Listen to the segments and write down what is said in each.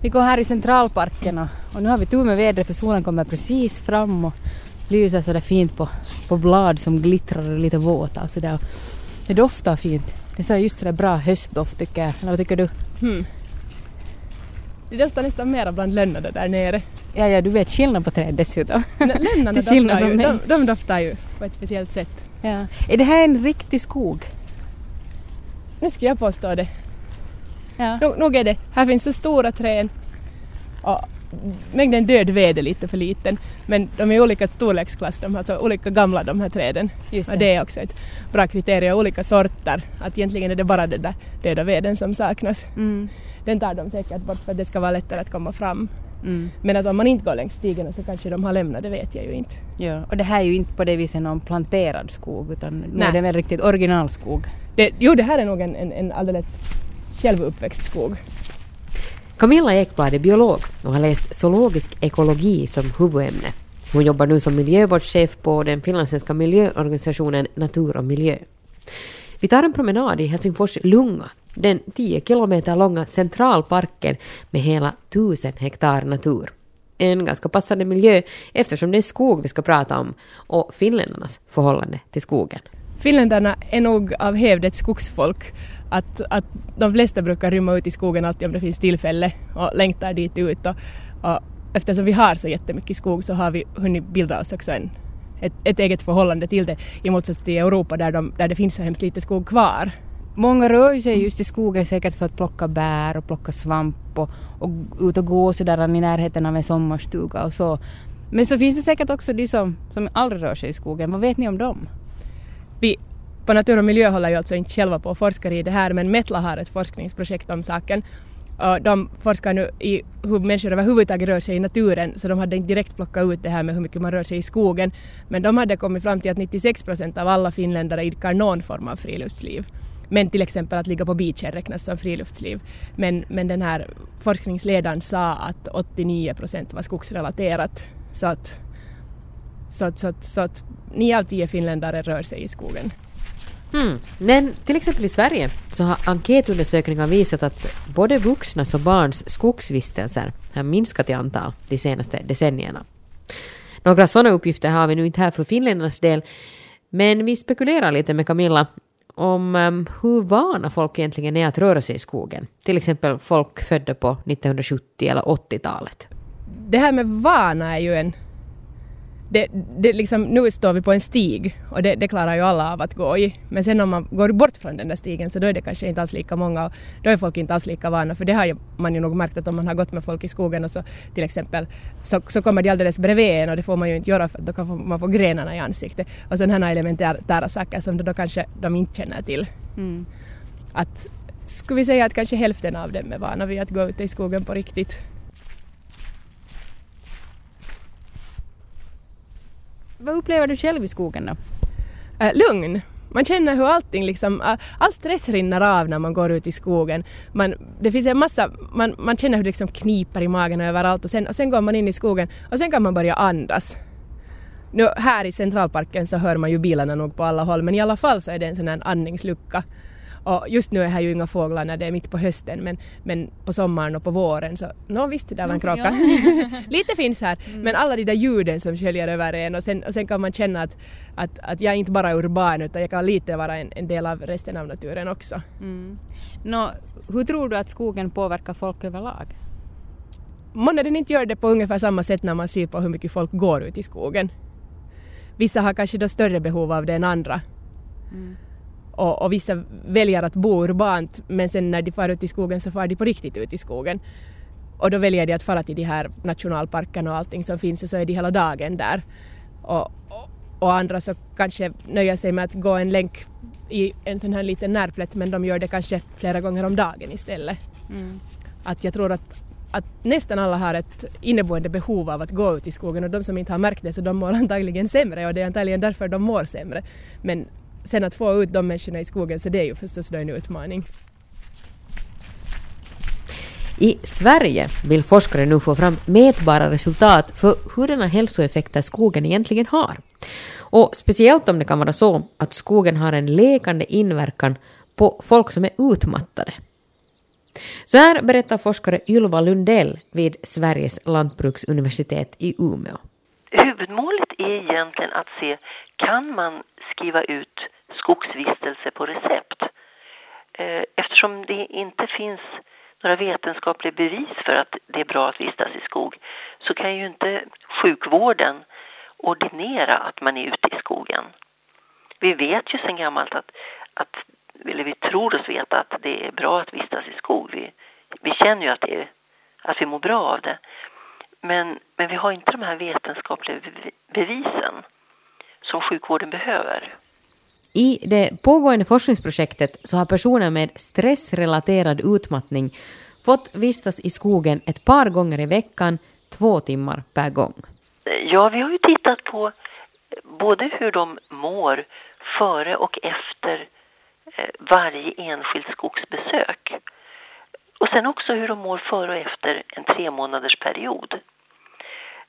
Vi går här i Centralparken och, och nu har vi tur med vädret för solen kommer precis fram och lyser så där fint på, på blad som glittrar och lite våta. Så där. Det doftar fint. Det är just sådär bra höstdoft tycker jag. Eller vad tycker du? Hmm. Det doftar nästan mera bland lönnarna där nere. Ja, ja, du vet skillnad på träd dessutom. Lönnarna doftar ju, de, de doftar ju på ett speciellt sätt. Ja. Är det här en riktig skog? Nu ska jag påstå det. Ja. Nog, nog är det. Här finns så stora träd och mängden död ved är lite för liten. Men de är olika storleksklass, de är alltså olika gamla de här träden. Just Och det är också ett bra kriterium, olika sorter. Att egentligen är det bara den där döda veden som saknas. Mm. Den tar de säkert bort för att det ska vara lättare att komma fram. Mm. Men att om man inte går längs stigen så kanske de har lämnat, det vet jag ju inte. Ja. Och det här är ju inte på det viset någon planterad skog utan nu är det väl riktigt originalskog. Det, jo, det här är nog en, en, en alldeles självuppväxt skog. Camilla Ekblad är biolog och har läst zoologisk ekologi som huvudämne. Hon jobbar nu som miljövårdschef på den finlandssvenska miljöorganisationen Natur och miljö. Vi tar en promenad i Helsingfors Lunga, den 10 kilometer långa centralparken med hela 1000 hektar natur. En ganska passande miljö eftersom det är skog vi ska prata om och finländarnas förhållande till skogen. Finländarna är nog av hävd ett skogsfolk. Att, att de flesta brukar rymma ut i skogen alltid om det finns tillfälle och längtar dit ut. Och, och eftersom vi har så jättemycket skog så har vi hunnit bilda oss också en, ett, ett eget förhållande till det i motsats till Europa där, de, där det finns så hemskt lite skog kvar. Många rör sig just i skogen säkert för att plocka bär och plocka svamp och, och ut och gå sådär i närheten av en sommarstuga och så. Men så finns det säkert också de som, som aldrig rör sig i skogen. Vad vet ni om dem? Vi på Natur och miljö håller ju alltså inte själva på och forskar i det här men Metla har ett forskningsprojekt om saken. Och de forskar nu i hur människor överhuvudtaget rör sig i naturen så de hade inte direkt plockat ut det här med hur mycket man rör sig i skogen. Men de hade kommit fram till att 96 procent av alla finländare idkar någon form av friluftsliv. Men till exempel att ligga på beachen räknas som friluftsliv. Men, men den här forskningsledaren sa att 89 procent var skogsrelaterat. Så att, så att, så att, så att nio av tio finländare rör sig i skogen. Mm. Men till exempel i Sverige så har enkätundersökningar visat att både vuxnas och barns skogsvistelser har minskat i antal de senaste decennierna. Några sådana uppgifter har vi nu inte här för finländarnas del, men vi spekulerar lite med Camilla om um, hur vana folk egentligen är att röra sig i skogen. Till exempel folk födda på 1970 eller 80-talet. Det här med vana är ju en... Det, det liksom, nu står vi på en stig och det, det klarar ju alla av att gå i. Men sen om man går bort från den där stigen så då är det kanske inte alls lika många och då är folk inte alls lika vana för det har ju, man ju nog märkt att om man har gått med folk i skogen och så till exempel så, så kommer de alldeles bredvid en och det får man ju inte göra för då kan man få grenarna i ansiktet och sådana här elementära saker som då kanske de inte känner till. Mm. Att skulle vi säga att kanske hälften av dem är vana vid att gå ute i skogen på riktigt. Vad upplever du själv i skogen då? Eh, lugn. Man känner hur allting liksom, eh, all stress rinner av när man går ut i skogen. Man, det finns en massa, man, man känner hur det liksom kniper i magen och överallt och sen, och sen går man in i skogen och sen kan man börja andas. Nu, här i Centralparken så hör man ju bilarna nog på alla håll men i alla fall så är det en sån här andningslucka. Och just nu är här ju inga fåglar när det är mitt på hösten men, men på sommaren och på våren så, nå visst där var en kråka. Lite finns här men alla de där ljuden som sköljer över en och sen, och sen kan man känna att, att, att jag är inte bara urban utan jag kan lite vara en, en del av resten av naturen också. Mm. Nå, hur tror du att skogen påverkar folk överlag? Månne den inte gör det på ungefär samma sätt när man ser på hur mycket folk går ut i skogen. Vissa har kanske då större behov av det än andra. Och, och vissa väljer att bo urbant men sen när de far ut i skogen så far de på riktigt ut i skogen. Och då väljer de att fara till de här nationalparkerna och allting som finns och så är de hela dagen där. Och, och, andra så kanske nöjer sig med att gå en länk i en sån här liten närplätt men de gör det kanske flera gånger om dagen istället. Att jag tror att, att nästan alla har ett inneboende behov av att gå ut i skogen och de som inte har märkt det så de mår antagligen sämre och det är antagligen därför de mår sämre. Men sen att få ut de människorna i skogen så det är ju förstås då en utmaning. I Sverige vill forskare nu få fram mätbara resultat för hurdana hälsoeffekter skogen egentligen har. Och speciellt om det kan vara så att skogen har en läkande inverkan på folk som är utmattade. Så här berättar forskare Ylva Lundell vid Sveriges lantbruksuniversitet i Umeå. Huvudmålet är egentligen att se, kan man skriva ut skogsvistelse på recept? Eh, eftersom det inte finns några vetenskapliga bevis för att det är bra att vistas i skog så kan ju inte sjukvården ordinera att man är ute i skogen. Vi vet ju sedan gammalt att, att eller vi tror oss veta att det är bra att vistas i skog. Vi, vi känner ju att, det är, att vi mår bra av det. Men, men vi har inte de här vetenskapliga bevisen som sjukvården behöver. I det pågående forskningsprojektet så har personer med stressrelaterad utmattning fått vistas i skogen ett par gånger i veckan, två timmar per gång. Ja, vi har ju tittat på både hur de mår före och efter eh, varje enskilt skogsbesök. Och sen också hur de mår före och efter en tre månaders period.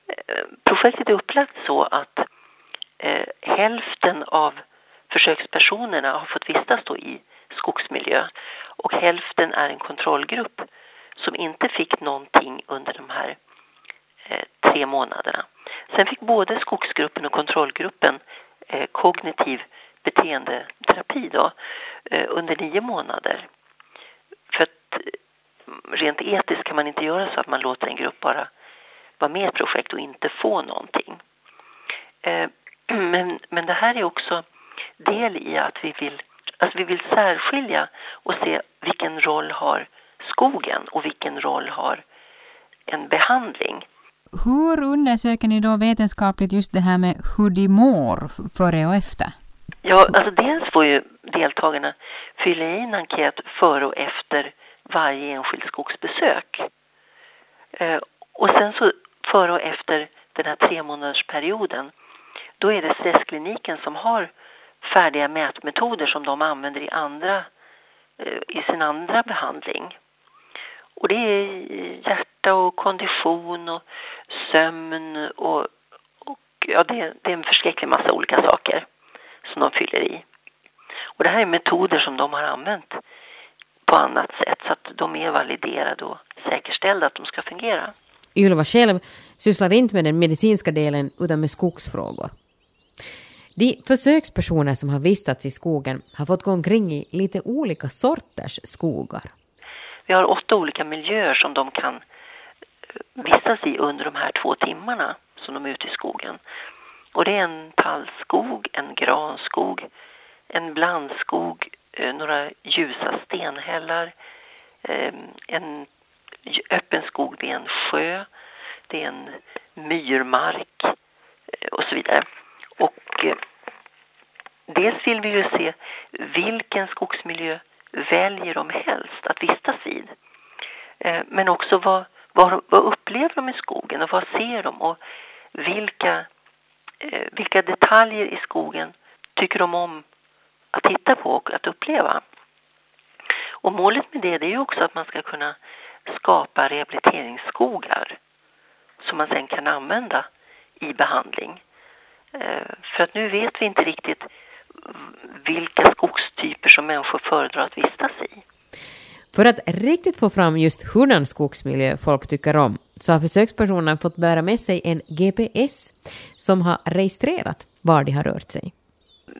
Eh, projektet är upplagt så att eh, hälften av försökspersonerna har fått vistas då i skogsmiljö och hälften är en kontrollgrupp som inte fick någonting under de här eh, tre månaderna. Sen fick både skogsgruppen och kontrollgruppen eh, kognitiv beteendeterapi då, eh, under nio månader. Rent etiskt kan man inte göra så att man låter en grupp bara vara med i ett projekt och inte få någonting. Eh, men, men det här är också del i att vi vill, alltså vi vill särskilja och se vilken roll har skogen och vilken roll har en behandling. Hur undersöker ni då vetenskapligt just det här med hur de mår före och efter? Ja, alltså dels får ju deltagarna fylla i en enkät före och efter varje enskilt skogsbesök. Eh, och sen så före och efter den här tre månadersperioden, då är det stresskliniken som har färdiga mätmetoder som de använder i, andra, eh, i sin andra behandling. Och det är hjärta och kondition och sömn och, och ja, det, det är en förskräcklig massa olika saker som de fyller i. Och det här är metoder som de har använt på annat sätt så att de är validerade och säkerställda att de ska fungera. Ylva själv sysslar inte med den medicinska delen utan med skogsfrågor. De försökspersoner som har vistats i skogen har fått gå omkring i lite olika sorters skogar. Vi har åtta olika miljöer som de kan eh, vistas i under de här två timmarna som de är ute i skogen. Och det är en tallskog, en granskog, en blandskog, eh, Eh, några ljusa stenhällar, eh, en öppen skog vid en sjö, det är en myrmark eh, och så vidare. Och dels vill vi ju se vilken skogsmiljö väljer de helst att vistas vid. Men också vad, vad, vad upplever de i skogen och vad ser de och vilka, vilka detaljer i skogen tycker de om att titta på och att uppleva. Och målet med det, det är ju också att man ska kunna skapa rehabiliteringsskogar som man sen kan använda i behandling. Eh, för att nu vet vi inte riktigt vilka skogstyper som människor föredrar att vistas i. För att riktigt få fram just hurdan skogsmiljö folk tycker om så har försökspersonerna fått bära med sig en GPS som har registrerat var de har rört sig.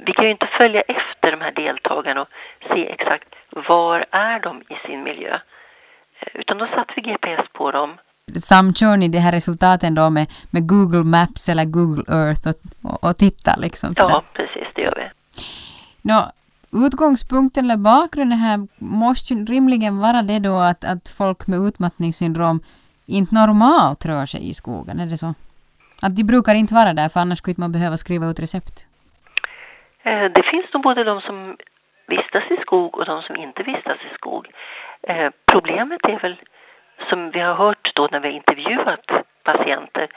Vi kan ju inte följa efter de här deltagarna och se exakt var är de i sin miljö. Eh, utan då satte vi GPS på dem. Samkör ni de här resultaten då med, med Google Maps eller Google Earth och, och, och tittar liksom? Ja, precis, det gör vi. Nå, utgångspunkten eller bakgrunden här måste ju rimligen vara det då att, att folk med utmattningssyndrom inte normalt rör sig i skogen, är det så? Att de brukar inte vara där för annars skulle man behöva skriva ut recept? Eh, det finns nog både de som vistas i skog och de som inte vistas i skog. Eh, problemet är väl, som vi har hört då när vi har intervjuat patienter,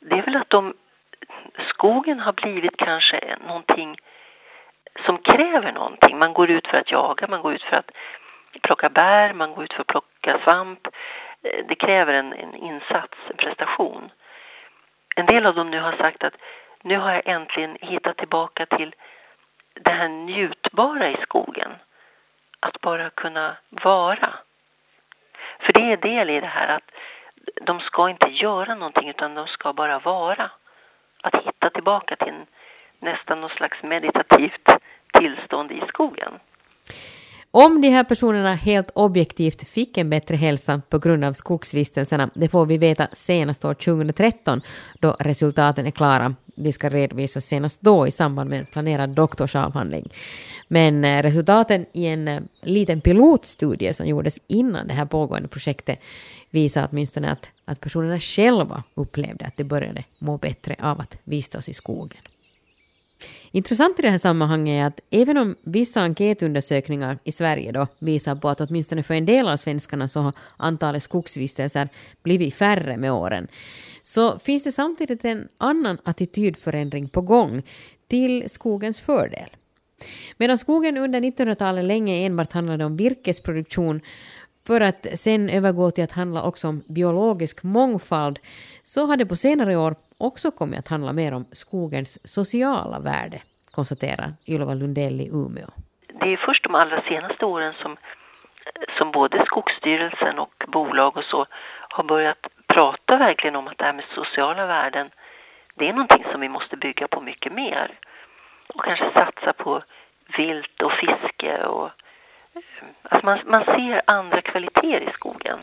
det är väl att de, skogen har blivit kanske någonting som kräver någonting. Man går ut för att jaga, man går ut för att plocka bär, man går ut för att plocka svamp. Eh, det kräver en, en insats, en prestation. En del av dem nu har sagt att nu har jag äntligen hittat tillbaka till det här njutbara i skogen. Att bara kunna vara. För det är del i det här att de ska inte göra någonting utan de ska bara vara. Att hitta tillbaka till en, nästan något slags meditativt tillstånd i skogen. Om de här personerna helt objektivt fick en bättre hälsa på grund av skogsvistelserna, det får vi veta senast år 2013 då resultaten är klara. De ska redovisas senast då i samband med en planerad doktorsavhandling. Men eh, resultaten i en eh, liten pilotstudie som gjordes innan det här pågående projektet visar åtminstone att, att personerna själva upplevde att de började må bättre av att vistas i skogen. Intressant i det här sammanhanget är att även om vissa enkätundersökningar i Sverige då visar på att åtminstone för en del av svenskarna så har antalet skogsvistelser blivit färre med åren, så finns det samtidigt en annan attitydförändring på gång till skogens fördel. Medan skogen under 1900-talet länge enbart handlade om virkesproduktion för att sen övergå till att handla också om biologisk mångfald så har det på senare år också kommit att handla mer om skogens sociala värde, konstaterar Ylva Lundell i Umeå. Det är först de allra senaste åren som, som både Skogsstyrelsen och bolag och så har börjat prata verkligen om att det här med sociala värden, det är någonting som vi måste bygga på mycket mer. Och kanske satsa på vilt och fiske och alltså man, man ser andra kvaliteter i skogen.